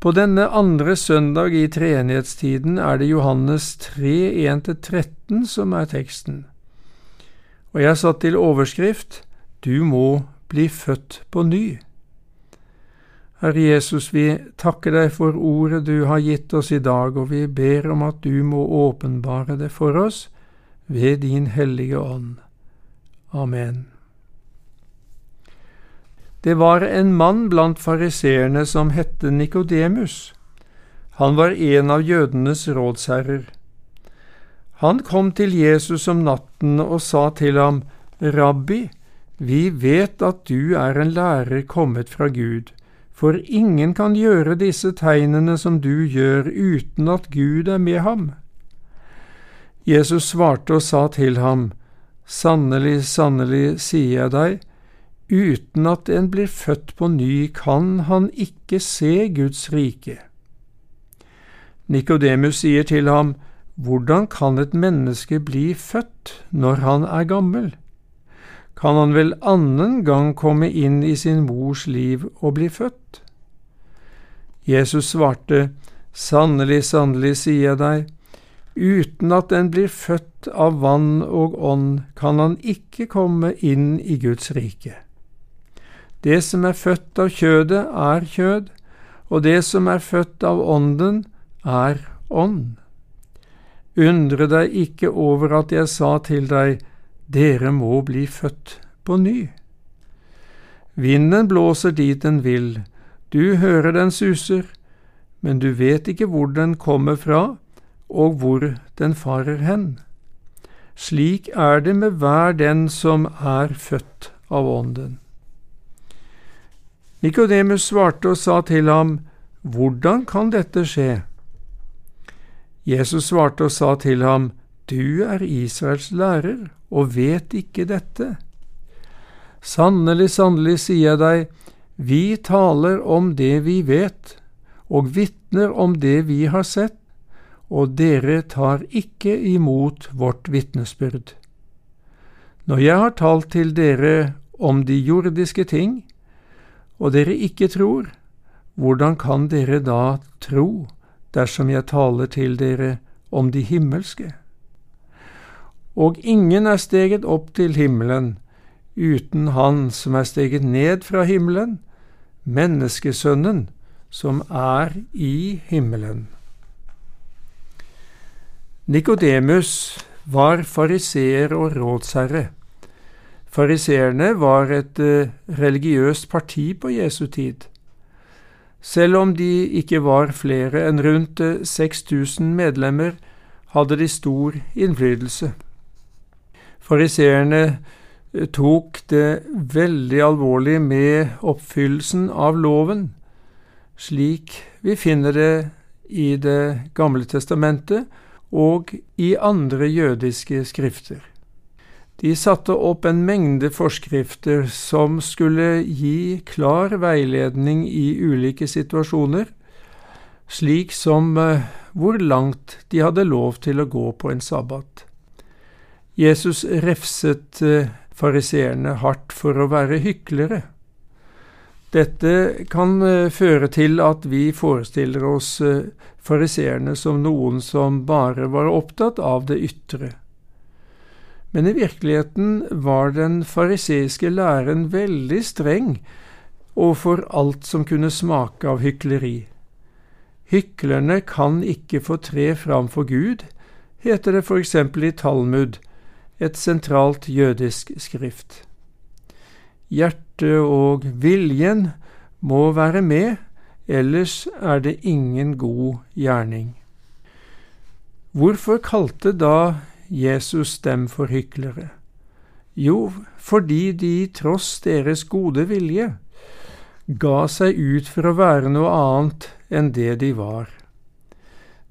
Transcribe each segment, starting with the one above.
På denne andre søndag i treenighetstiden er det Johannes 3, 1–13 som er teksten. Og jeg satt til overskrift Du må bli født på ny. Herre Jesus, vi takker deg for ordet du har gitt oss i dag, og vi ber om at du må åpenbare det for oss ved din hellige ånd. Amen. Det var en mann blant fariseerne som hette Nikodemus. Han var en av jødenes rådsherrer. Han kom til Jesus om natten og sa til ham, Rabbi, vi vet at du er en lærer kommet fra Gud, for ingen kan gjøre disse tegnene som du gjør uten at Gud er med ham. Jesus svarte og sa til ham, Sannelig, sannelig, sier jeg deg, uten at en blir født på ny, kan han ikke se Guds rike. Nikodemus sier til ham, Hvordan kan et menneske bli født når han er gammel? Kan han vel annen gang komme inn i sin mors liv og bli født? Jesus svarte, Sannelig, sannelig, sier jeg deg, uten at en blir født av vann og ånd, kan han ikke komme inn i Guds rike. Det som er født av kjødet, er kjød, og det som er født av ånden, er ånd. Undre deg ikke over at jeg sa til deg, dere må bli født på ny. Vinden blåser dit den vil, du hører den suser, men du vet ikke hvor den kommer fra, og hvor den farer hen. Slik er det med hver den som er født av Ånden. Nikodemus svarte og sa til ham, Hvordan kan dette skje? Jesus svarte og sa til ham, Du er Israels lærer og vet ikke dette. Sannelig, sannelig, sier jeg deg, vi taler om det vi vet, og vitner om det vi har sett, og dere tar ikke imot vårt vitnesbyrd. Når jeg har talt til dere om de jordiske ting, og dere ikke tror, hvordan kan dere da tro dersom jeg taler til dere om de himmelske? Og ingen er steget opp til himmelen uten Han som er steget ned fra himmelen, menneskesønnen som er i himmelen. Nikodemus var fariseer og rådsherre. Fariseerne var et uh, religiøst parti på Jesu tid. Selv om de ikke var flere enn rundt 6000 eh, medlemmer, hadde de stor innflytelse. Fariseerne eh, tok det veldig alvorlig med oppfyllelsen av loven, slik vi finner det i Det gamle testamentet og i andre jødiske skrifter. De satte opp en mengde forskrifter som skulle gi klar veiledning i ulike situasjoner, slik som eh, hvor langt de hadde lov til å gå på en sabbat. Jesus refset eh, fariseerne hardt for å være hyklere. Dette kan eh, føre til at vi forestiller oss fariseerne som noen som bare var opptatt av det ytre. Men i virkeligheten var den fariseiske læren veldig streng overfor alt som kunne smake av hykleri. Hyklerne kan ikke få tre fram for Gud, heter det eksempel i Talmud, et sentralt jødisk skrift. Hjertet og viljen må være med, ellers er det ingen god gjerning. Hvorfor kalte da Jesus dem for hyklere? Jo, fordi de tross deres gode vilje ga seg ut for å være noe annet enn det de var.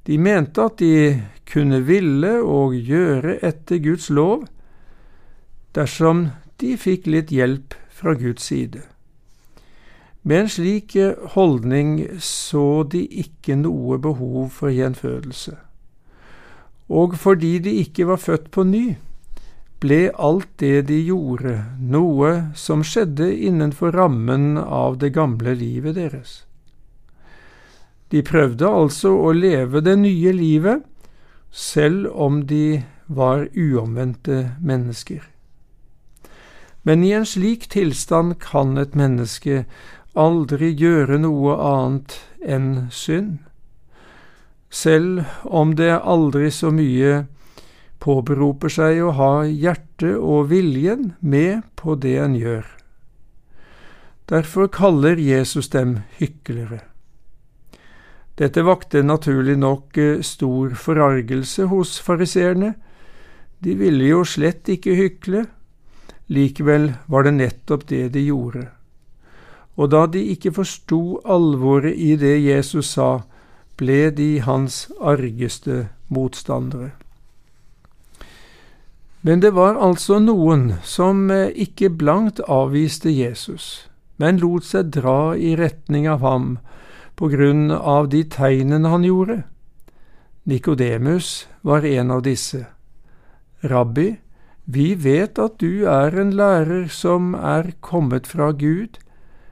De mente at de kunne ville og gjøre etter Guds lov dersom de fikk litt hjelp fra Guds side. Med en slik holdning så de ikke noe behov for gjenfødelse. Og fordi de ikke var født på ny, ble alt det de gjorde, noe som skjedde innenfor rammen av det gamle livet deres. De prøvde altså å leve det nye livet, selv om de var uomvendte mennesker. Men i en slik tilstand kan et menneske aldri gjøre noe annet enn synd. Selv om det aldri så mye påberoper seg å ha hjertet og viljen med på det en gjør. Derfor kaller Jesus dem hyklere. Dette vakte naturlig nok eh, stor forargelse hos fariseerne. De ville jo slett ikke hykle, likevel var det nettopp det de gjorde. Og da de ikke forsto alvoret i det Jesus sa, ble de hans argeste motstandere. Men det var altså noen som eh, ikke blankt avviste Jesus, men lot seg dra i retning av ham på grunn av de tegnene han gjorde. Nikodemus var en av disse. Rabbi, vi vet at du er en lærer som er kommet fra Gud,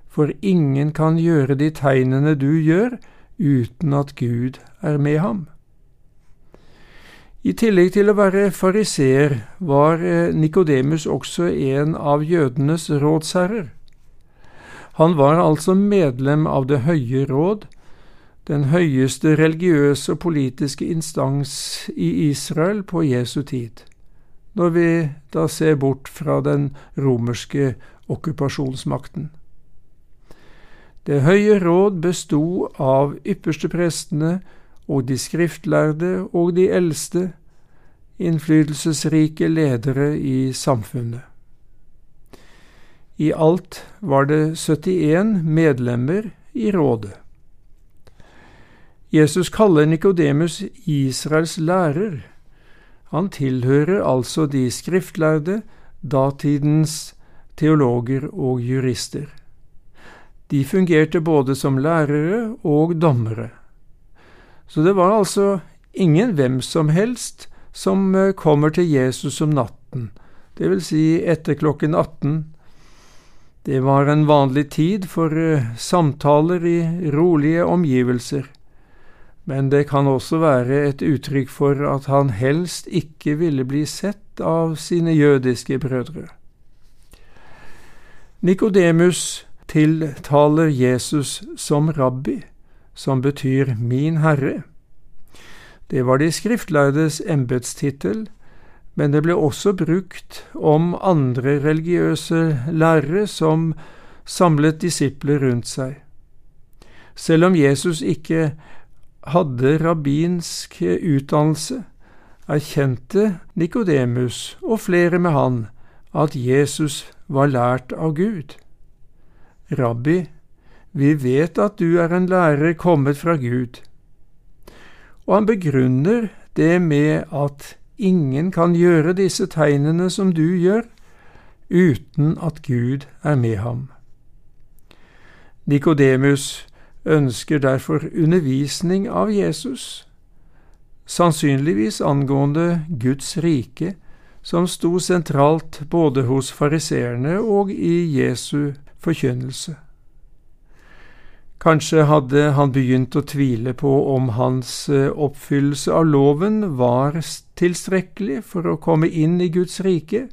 for ingen kan gjøre de tegnene du gjør, uten at Gud er med ham. I tillegg til å være fariseer var eh, Nikodemus også en av jødenes rådsherrer. Han var altså medlem av Det høye råd, den høyeste religiøse og politiske instans i Israel på Jesu tid, når vi da ser bort fra den romerske okkupasjonsmakten. Det høye råd besto av yppersteprestene og de skriftlærde og de eldste, innflytelsesrike ledere i samfunnet. I alt var det 71 medlemmer i rådet. Jesus kaller Nikodemus Israels lærer. Han tilhører altså de skriftlærde, datidens teologer og jurister. De fungerte både som lærere og dommere. Så det var altså ingen hvem som helst som eh, kommer til Jesus om natten, det vil si etter klokken 18 det var en vanlig tid for eh, samtaler i rolige omgivelser, men det kan også være et uttrykk for at han helst ikke ville bli sett av sine jødiske brødre. Nikodemus tiltaler Jesus som rabbi, som betyr min herre. Det var de skriftlærdes embetstittel, men det ble også brukt om andre religiøse lærere som samlet disipler rundt seg. Selv om Jesus ikke hadde rabbinsk utdannelse, erkjente Nikodemus og flere med han at Jesus var lært av Gud. Rabbi, vi vet at du er en lærer kommet fra Gud. Og han begrunner det med at Ingen kan gjøre disse tegnene som du gjør, uten at Gud er med ham. Nikodemus ønsker derfor undervisning av Jesus, sannsynligvis angående Guds rike, som sto sentralt både hos fariseerne og i Jesu forkynnelse. Kanskje hadde han begynt å tvile på om hans eh, oppfyllelse av loven var tilstrekkelig for å komme inn i Guds rike.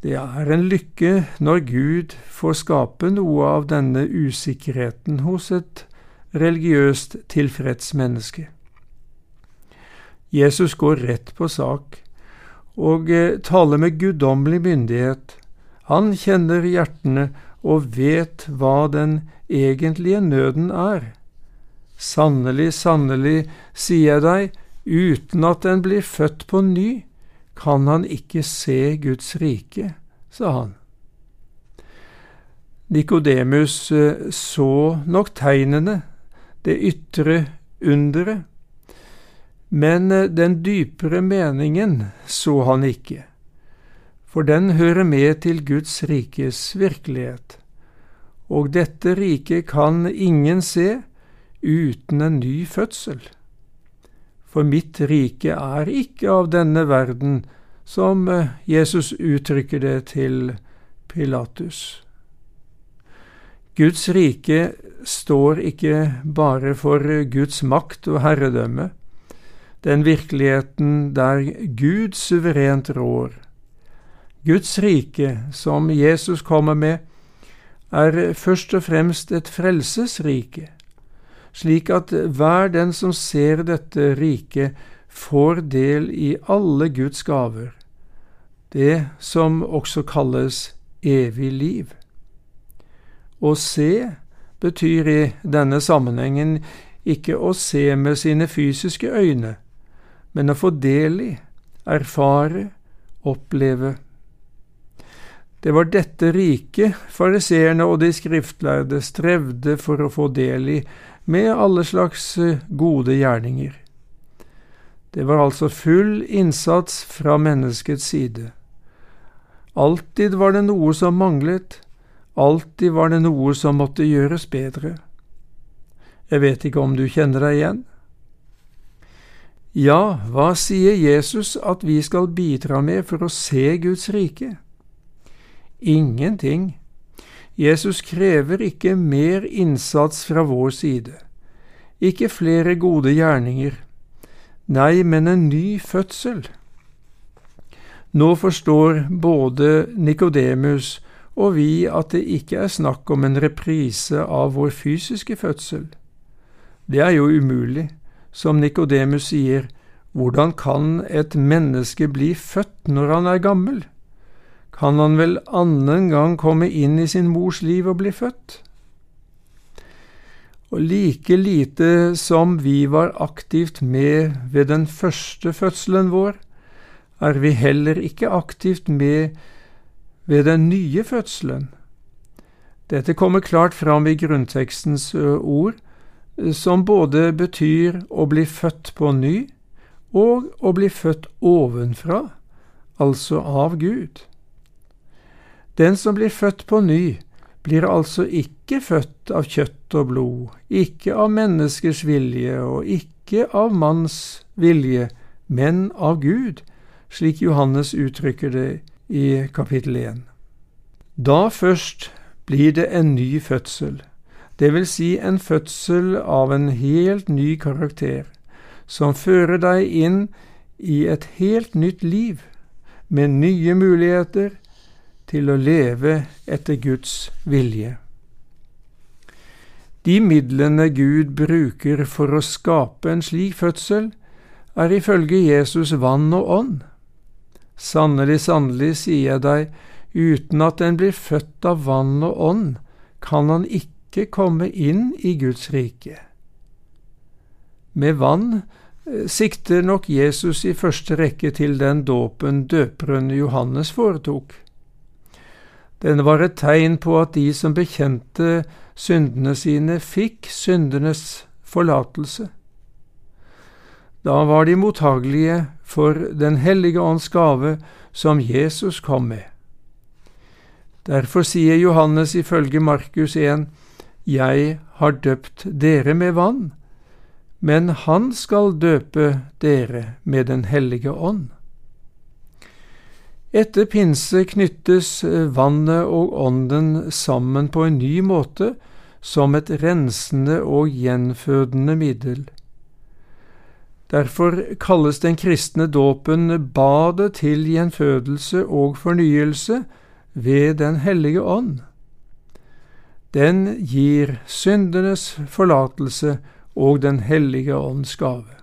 Det er en lykke når Gud får skape noe av denne usikkerheten hos et religiøst tilfreds menneske. Jesus går rett på sak og eh, taler med guddommelig myndighet. Han kjenner hjertene og vet hva den egentlige nøden er. Sannelig, sannelig, sier jeg deg, uten at den blir født på ny, kan han ikke se Guds rike, sa han. Nikodemus eh, så nok tegnene, det ytre underet, men eh, den dypere meningen så han ikke for den hører med til Guds rikes virkelighet. Og dette riket kan ingen se uten en ny fødsel. For mitt rike er ikke av denne verden, som eh, Jesus uttrykker det til Pilatus. Guds rike står ikke bare for Guds makt og herredømme, den virkeligheten der Gud suverent rår. Guds rike, som Jesus kommer med, er først og fremst et frelsesrike, slik at hver den som ser dette riket, får del i alle Guds gaver, det som også kalles evig liv. Å se betyr i denne sammenhengen ikke å se med sine fysiske øyne, men å få del i, erfare, oppleve. Det var dette riket fariseerne og de skriftlærde strevde for å få del i, med alle slags gode gjerninger. Det var altså full innsats fra menneskets side. Alltid var det noe som manglet, alltid var det noe som måtte gjøres bedre. Jeg vet ikke om du kjenner deg igjen? Ja, hva sier Jesus at vi skal bidra med for å se Guds rike? Ingenting. Jesus krever ikke mer innsats fra vår side, ikke flere gode gjerninger, nei, men en ny fødsel. Nå forstår både Nikodemus og vi at det ikke er snakk om en reprise av vår fysiske fødsel. Det er jo umulig. Som Nikodemus sier, hvordan kan et menneske bli født når han er gammel? Kan han vel annen gang komme inn i sin mors liv og bli født? Og like lite som vi var aktivt med ved den første fødselen vår, er vi heller ikke aktivt med ved den nye fødselen. Dette kommer klart fram i grunntekstens ord, som både betyr å bli født på ny og å bli født ovenfra, altså av Gud. Den som blir født på ny, blir altså ikke født av kjøtt og blod, ikke av menneskers vilje og ikke av manns vilje, men av Gud, slik Johannes uttrykker det i kapittel 1. Da først blir det en ny fødsel, det vil si en fødsel av en helt ny karakter, som fører deg inn i et helt nytt liv, med nye muligheter til å leve etter Guds vilje. De midlene Gud bruker for å skape en slik fødsel, er ifølge Jesus vann og ånd. Sannelig, sannelig, sier jeg deg, uten at en blir født av vann og ånd, kan han ikke komme inn i Guds rike. Med vann eh, sikter nok Jesus i første rekke til den dåpen døperen Johannes foretok. Den var et tegn på at de som bekjente syndene sine, fikk syndenes forlatelse. Da var de mottagelige for Den hellige ånds gave som Jesus kom med. Derfor sier Johannes ifølge Markus 1, Jeg har døpt dere med vann, men han skal døpe dere med Den hellige ånd. Etter pinse knyttes vannet og ånden sammen på en ny måte, som et rensende og gjenfødende middel. Derfor kalles den kristne dåpen badet til gjenfødelse og fornyelse ved Den hellige ånd. Den gir syndenes forlatelse og Den hellige ånds gave.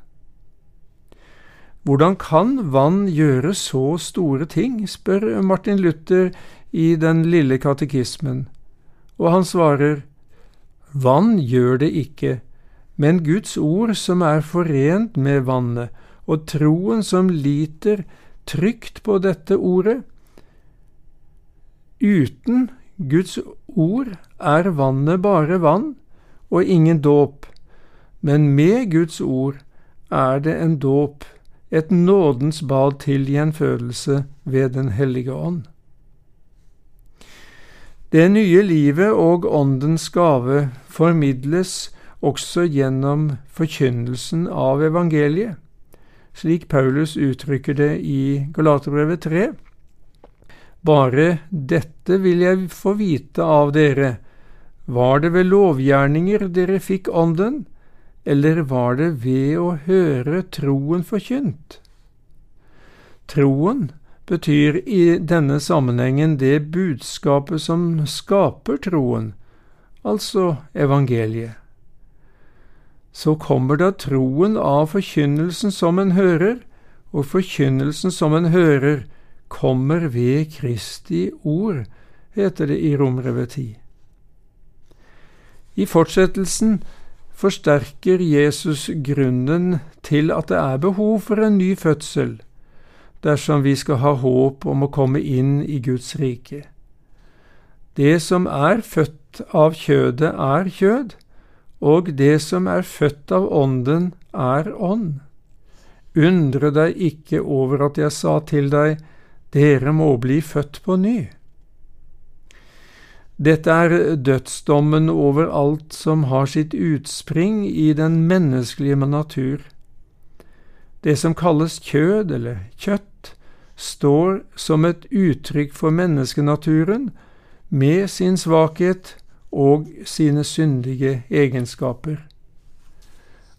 Hvordan kan vann gjøre så store ting, spør Martin Luther i Den lille katekismen, og han svarer, Vann gjør det ikke, men Guds ord som er forent med vannet, og troen som liter trygt på dette ordet. Uten Guds ord er vannet bare vann og ingen dåp, men med Guds ord er det en dåp, et nådens bad til gjenfødelse ved Den hellige ånd. Det nye livet og Åndens gave formidles også gjennom forkynnelsen av evangeliet, slik Paulus uttrykker det i Galaterbrevet 3. Bare dette vil jeg få vite av dere, Var det ved lovgjerninger dere fikk Ånden, eller var det ved å høre troen forkynt? Troen betyr i denne sammenhengen det budskapet som skaper troen, altså evangeliet. Så kommer da troen av forkynnelsen som en hører, og forkynnelsen som en hører, kommer ved Kristi ord, heter det i Romrevet 10. I fortsettelsen forsterker Jesus grunnen til at det er behov for en ny fødsel, dersom vi skal ha håp om å komme inn i Guds rike. Det som er født av kjødet, er kjød, og det som er født av ånden, er ånd. Undre deg ikke over at jeg sa til deg, dere må bli født på ny. Dette er dødsdommen over alt som har sitt utspring i den menneskelige natur. Det som kalles kjød eller kjøtt, står som et uttrykk for menneskenaturen, med sin svakhet og sine syndige egenskaper.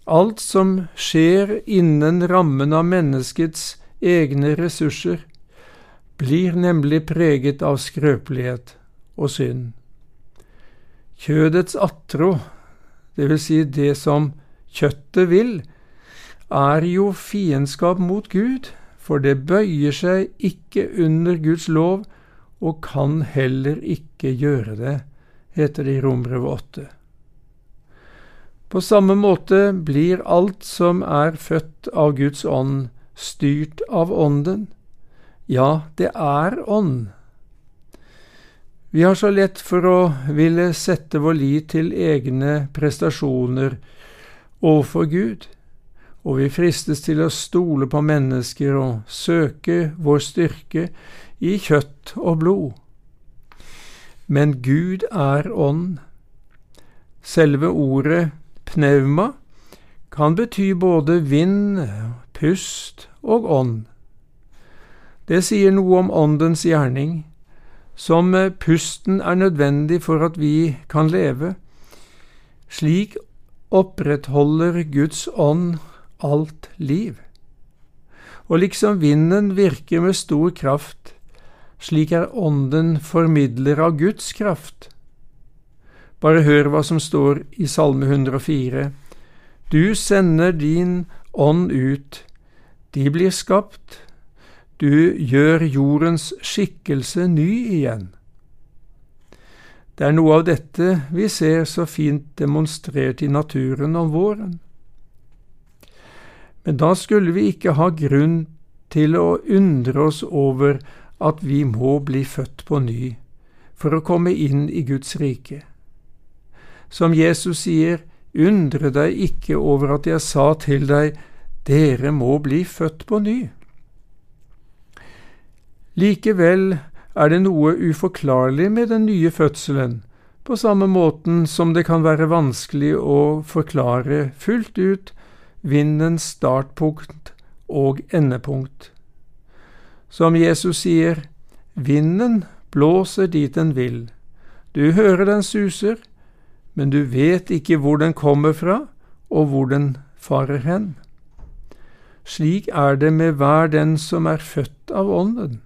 Alt som skjer innen rammen av menneskets egne ressurser, blir nemlig preget av skrøpelighet og synd. Kjødets atro, vil si det som kjøttet vil, er jo fiendskap mot Gud, for det bøyer seg ikke under Guds lov og kan heller ikke gjøre det, heter det i Rombrevet 8. På samme måte blir alt som er født av Guds ånd, styrt av Ånden. Ja, det er ånd. Vi har så lett for å ville sette vår lit til egne prestasjoner overfor Gud og vi fristes til å stole på mennesker og søke vår styrke i kjøtt og blod. Men Gud er ånd. Selve ordet pneuma kan bety både vind, pust og ånd. Det sier noe om åndens gjerning, som pusten er nødvendig for at vi kan leve. Slik opprettholder Guds ånd alt liv. Og liksom vinden virker med stor kraft, slik er Ånden formidler av Guds kraft. Bare hør hva som står i Salme 104. Du sender din ånd ut, de blir skapt, du gjør jordens skikkelse ny igjen. Det er noe av dette vi ser så fint demonstrert i naturen om våren. Men da skulle vi ikke ha grunn til å undre oss over at vi må bli født på ny for å komme inn i Guds rike. Som Jesus sier, undre deg ikke over at jeg sa til deg, dere må bli født på ny. Likevel er det noe uforklarlig med den nye fødselen, på samme måten som det kan være vanskelig å forklare fullt ut vindens startpunkt og endepunkt. Som Jesus sier, vinden blåser dit den vil. Du hører den suser, men du vet ikke hvor den kommer fra, og hvor den farer hen. Slik er det med hver den som er født av Ånden.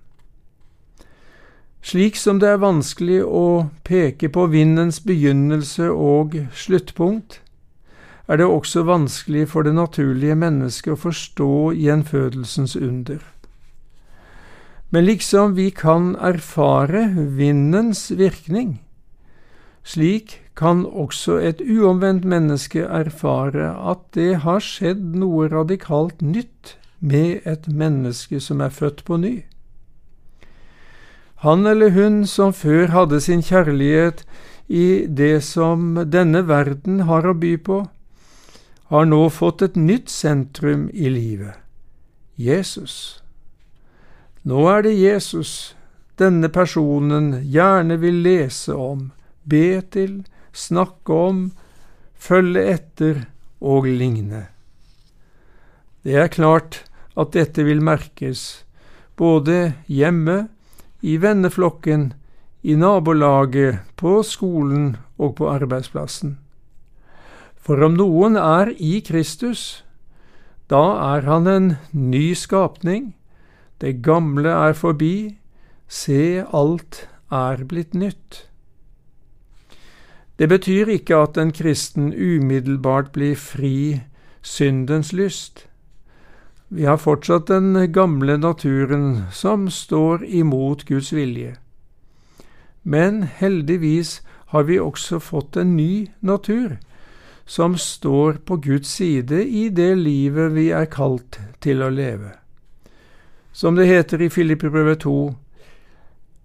Slik som det er vanskelig å peke på vindens begynnelse og sluttpunkt, er det også vanskelig for det naturlige mennesket å forstå gjenfødelsens under. Men liksom vi kan erfare vindens virkning, slik kan også et uomvendt menneske erfare at det har skjedd noe radikalt nytt med et menneske som er født på ny. Han eller hun som før hadde sin kjærlighet i det som denne verden har å by på, har nå fått et nytt sentrum i livet Jesus. Nå er det Jesus denne personen gjerne vil lese om, be til, snakke om, følge etter og ligne. Det er klart at dette vil merkes, både hjemme, i venneflokken, i nabolaget, på skolen og på arbeidsplassen. For om noen er i Kristus, da er han en ny skapning, det gamle er forbi, se, alt er blitt nytt. Det betyr ikke at en kristen umiddelbart blir fri syndens lyst. Vi har fortsatt den gamle naturen som står imot Guds vilje. Men heldigvis har vi også fått en ny natur, som står på Guds side i det livet vi er kalt til å leve. Som det heter i Filippibrevet 2,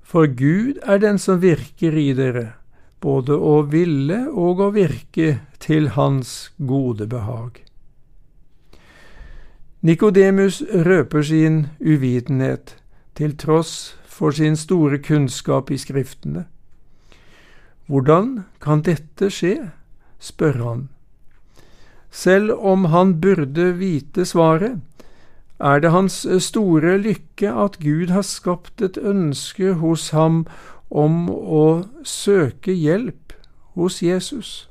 for Gud er den som virker i dere, både å ville og å virke til Hans gode behag. Nikodemus røper sin uvitenhet, til tross for sin store kunnskap i Skriftene. Hvordan kan dette skje? spør han. Selv om han burde vite svaret, er det hans store lykke at Gud har skapt et ønske hos ham om å søke hjelp hos Jesus.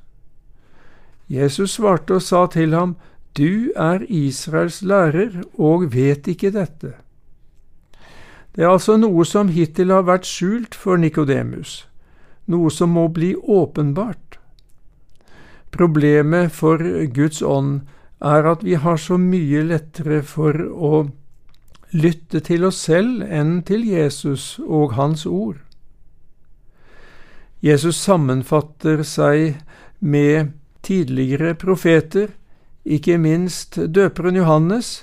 Jesus svarte og sa til ham, du er Israels lærer og vet ikke dette. Det er altså noe som hittil har vært skjult for Nikodemus, noe som må bli åpenbart. Problemet for Guds ånd er at vi har så mye lettere for å lytte til oss selv enn til Jesus og Hans ord. Jesus sammenfatter seg med tidligere profeter ikke minst døperen Johannes,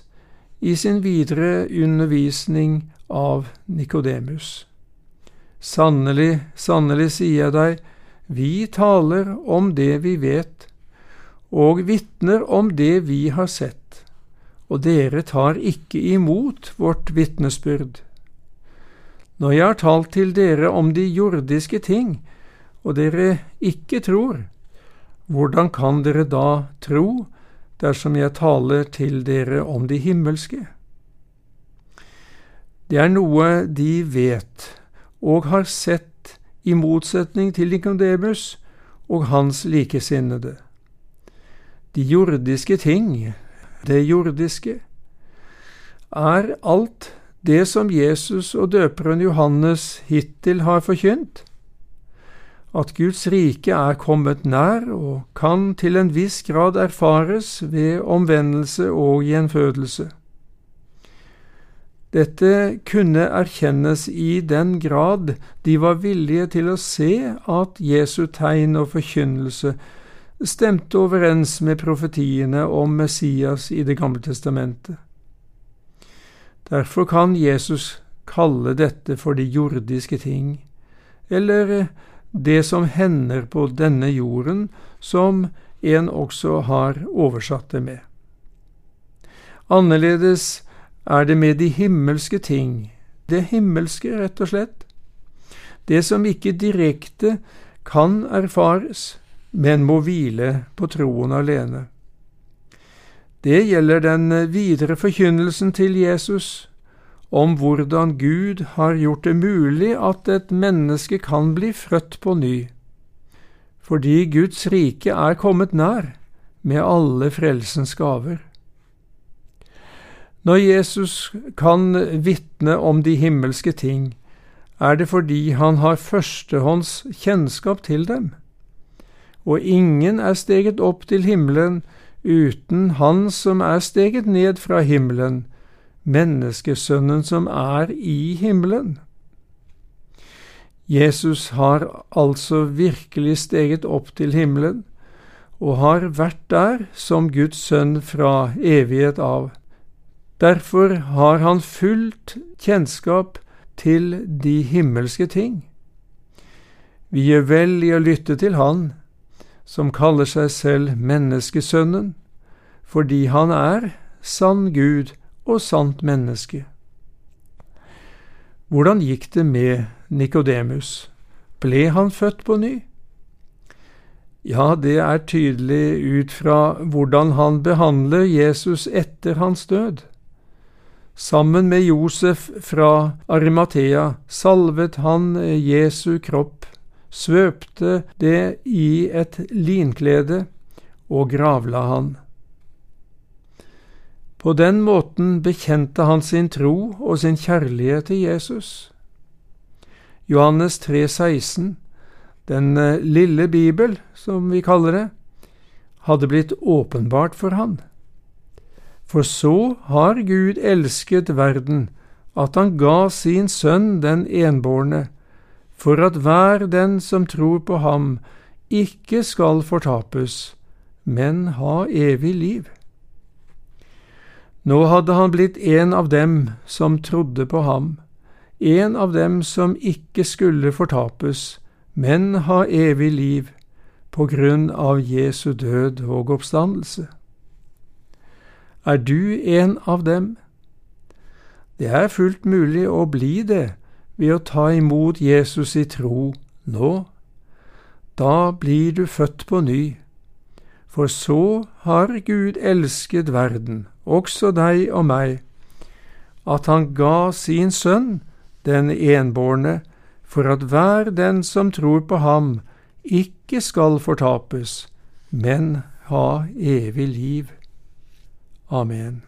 i sin videre undervisning av Nikodemus. Sannelig, sannelig sier jeg deg, vi taler om det vi vet, og vitner om det vi har sett, og dere tar ikke imot vårt vitnesbyrd. Når jeg har talt til dere om de jordiske ting, og dere ikke tror, hvordan kan dere da tro dersom jeg taler til dere om de himmelske. Det er noe de vet og har sett i motsetning til Nikodemus og hans likesinnede. De jordiske ting, det jordiske, er alt det som Jesus og døperen Johannes hittil har forkynt, at Guds rike er kommet nær og kan til en viss grad erfares ved omvendelse og gjenfødelse. Dette kunne erkjennes i den grad de var villige til å se at Jesu tegn og forkynnelse stemte overens med profetiene om Messias i Det gamle testamentet. Derfor kan Jesus kalle dette for de jordiske ting, eller det som hender på denne jorden, som en også har oversatt det med. Annerledes er det med de himmelske ting, det himmelske, rett og slett, det som ikke direkte kan erfares, men må hvile på troen alene. Det gjelder den videre forkynnelsen til Jesus, om hvordan Gud har gjort det mulig at et menneske kan bli født på ny, fordi Guds rike er kommet nær med alle frelsens gaver. Når Jesus kan vitne om de himmelske ting, er det fordi han har førstehånds kjennskap til dem, og ingen er steget opp til himmelen uten Han som er steget ned fra himmelen, menneskesønnen som er i himmelen. Jesus har altså virkelig steget opp til himmelen, og har vært der som Guds sønn fra evighet av. Derfor har han fullt kjennskap til de himmelske ting. Vi gjør vel i å lytte til Han, som kaller seg selv Menneskesønnen, fordi han er sann Gud og sant menneske. Hvordan gikk det med Nikodemus? Ble han født på ny? Ja, det er tydelig ut fra hvordan han behandler Jesus etter hans død. Sammen med Josef fra Arimathea salvet han Jesu kropp svøpte det i et linklede og gravla han. På den måten bekjente han sin tro og sin kjærlighet til Jesus. Johannes 3, 16, den eh, lille bibel, som vi kaller det, hadde blitt åpenbart for han. For så har Gud elsket verden, at han ga sin sønn den enbårne, for at hver den som tror på ham, ikke skal fortapes, men ha evig liv. Nå hadde han blitt en av dem som trodde på ham, en av dem som ikke skulle fortapes, men ha evig liv, på grunn av Jesu død og oppstandelse. Er du en av dem? Det er fullt mulig å bli det ved å ta imot Jesus i tro nå. Da blir du født på ny, for så har Gud elsket verden, også deg og meg, at han ga sin sønn, den enbårne, for at hver den som tror på ham, ikke skal fortapes, men ha evig liv. Amen.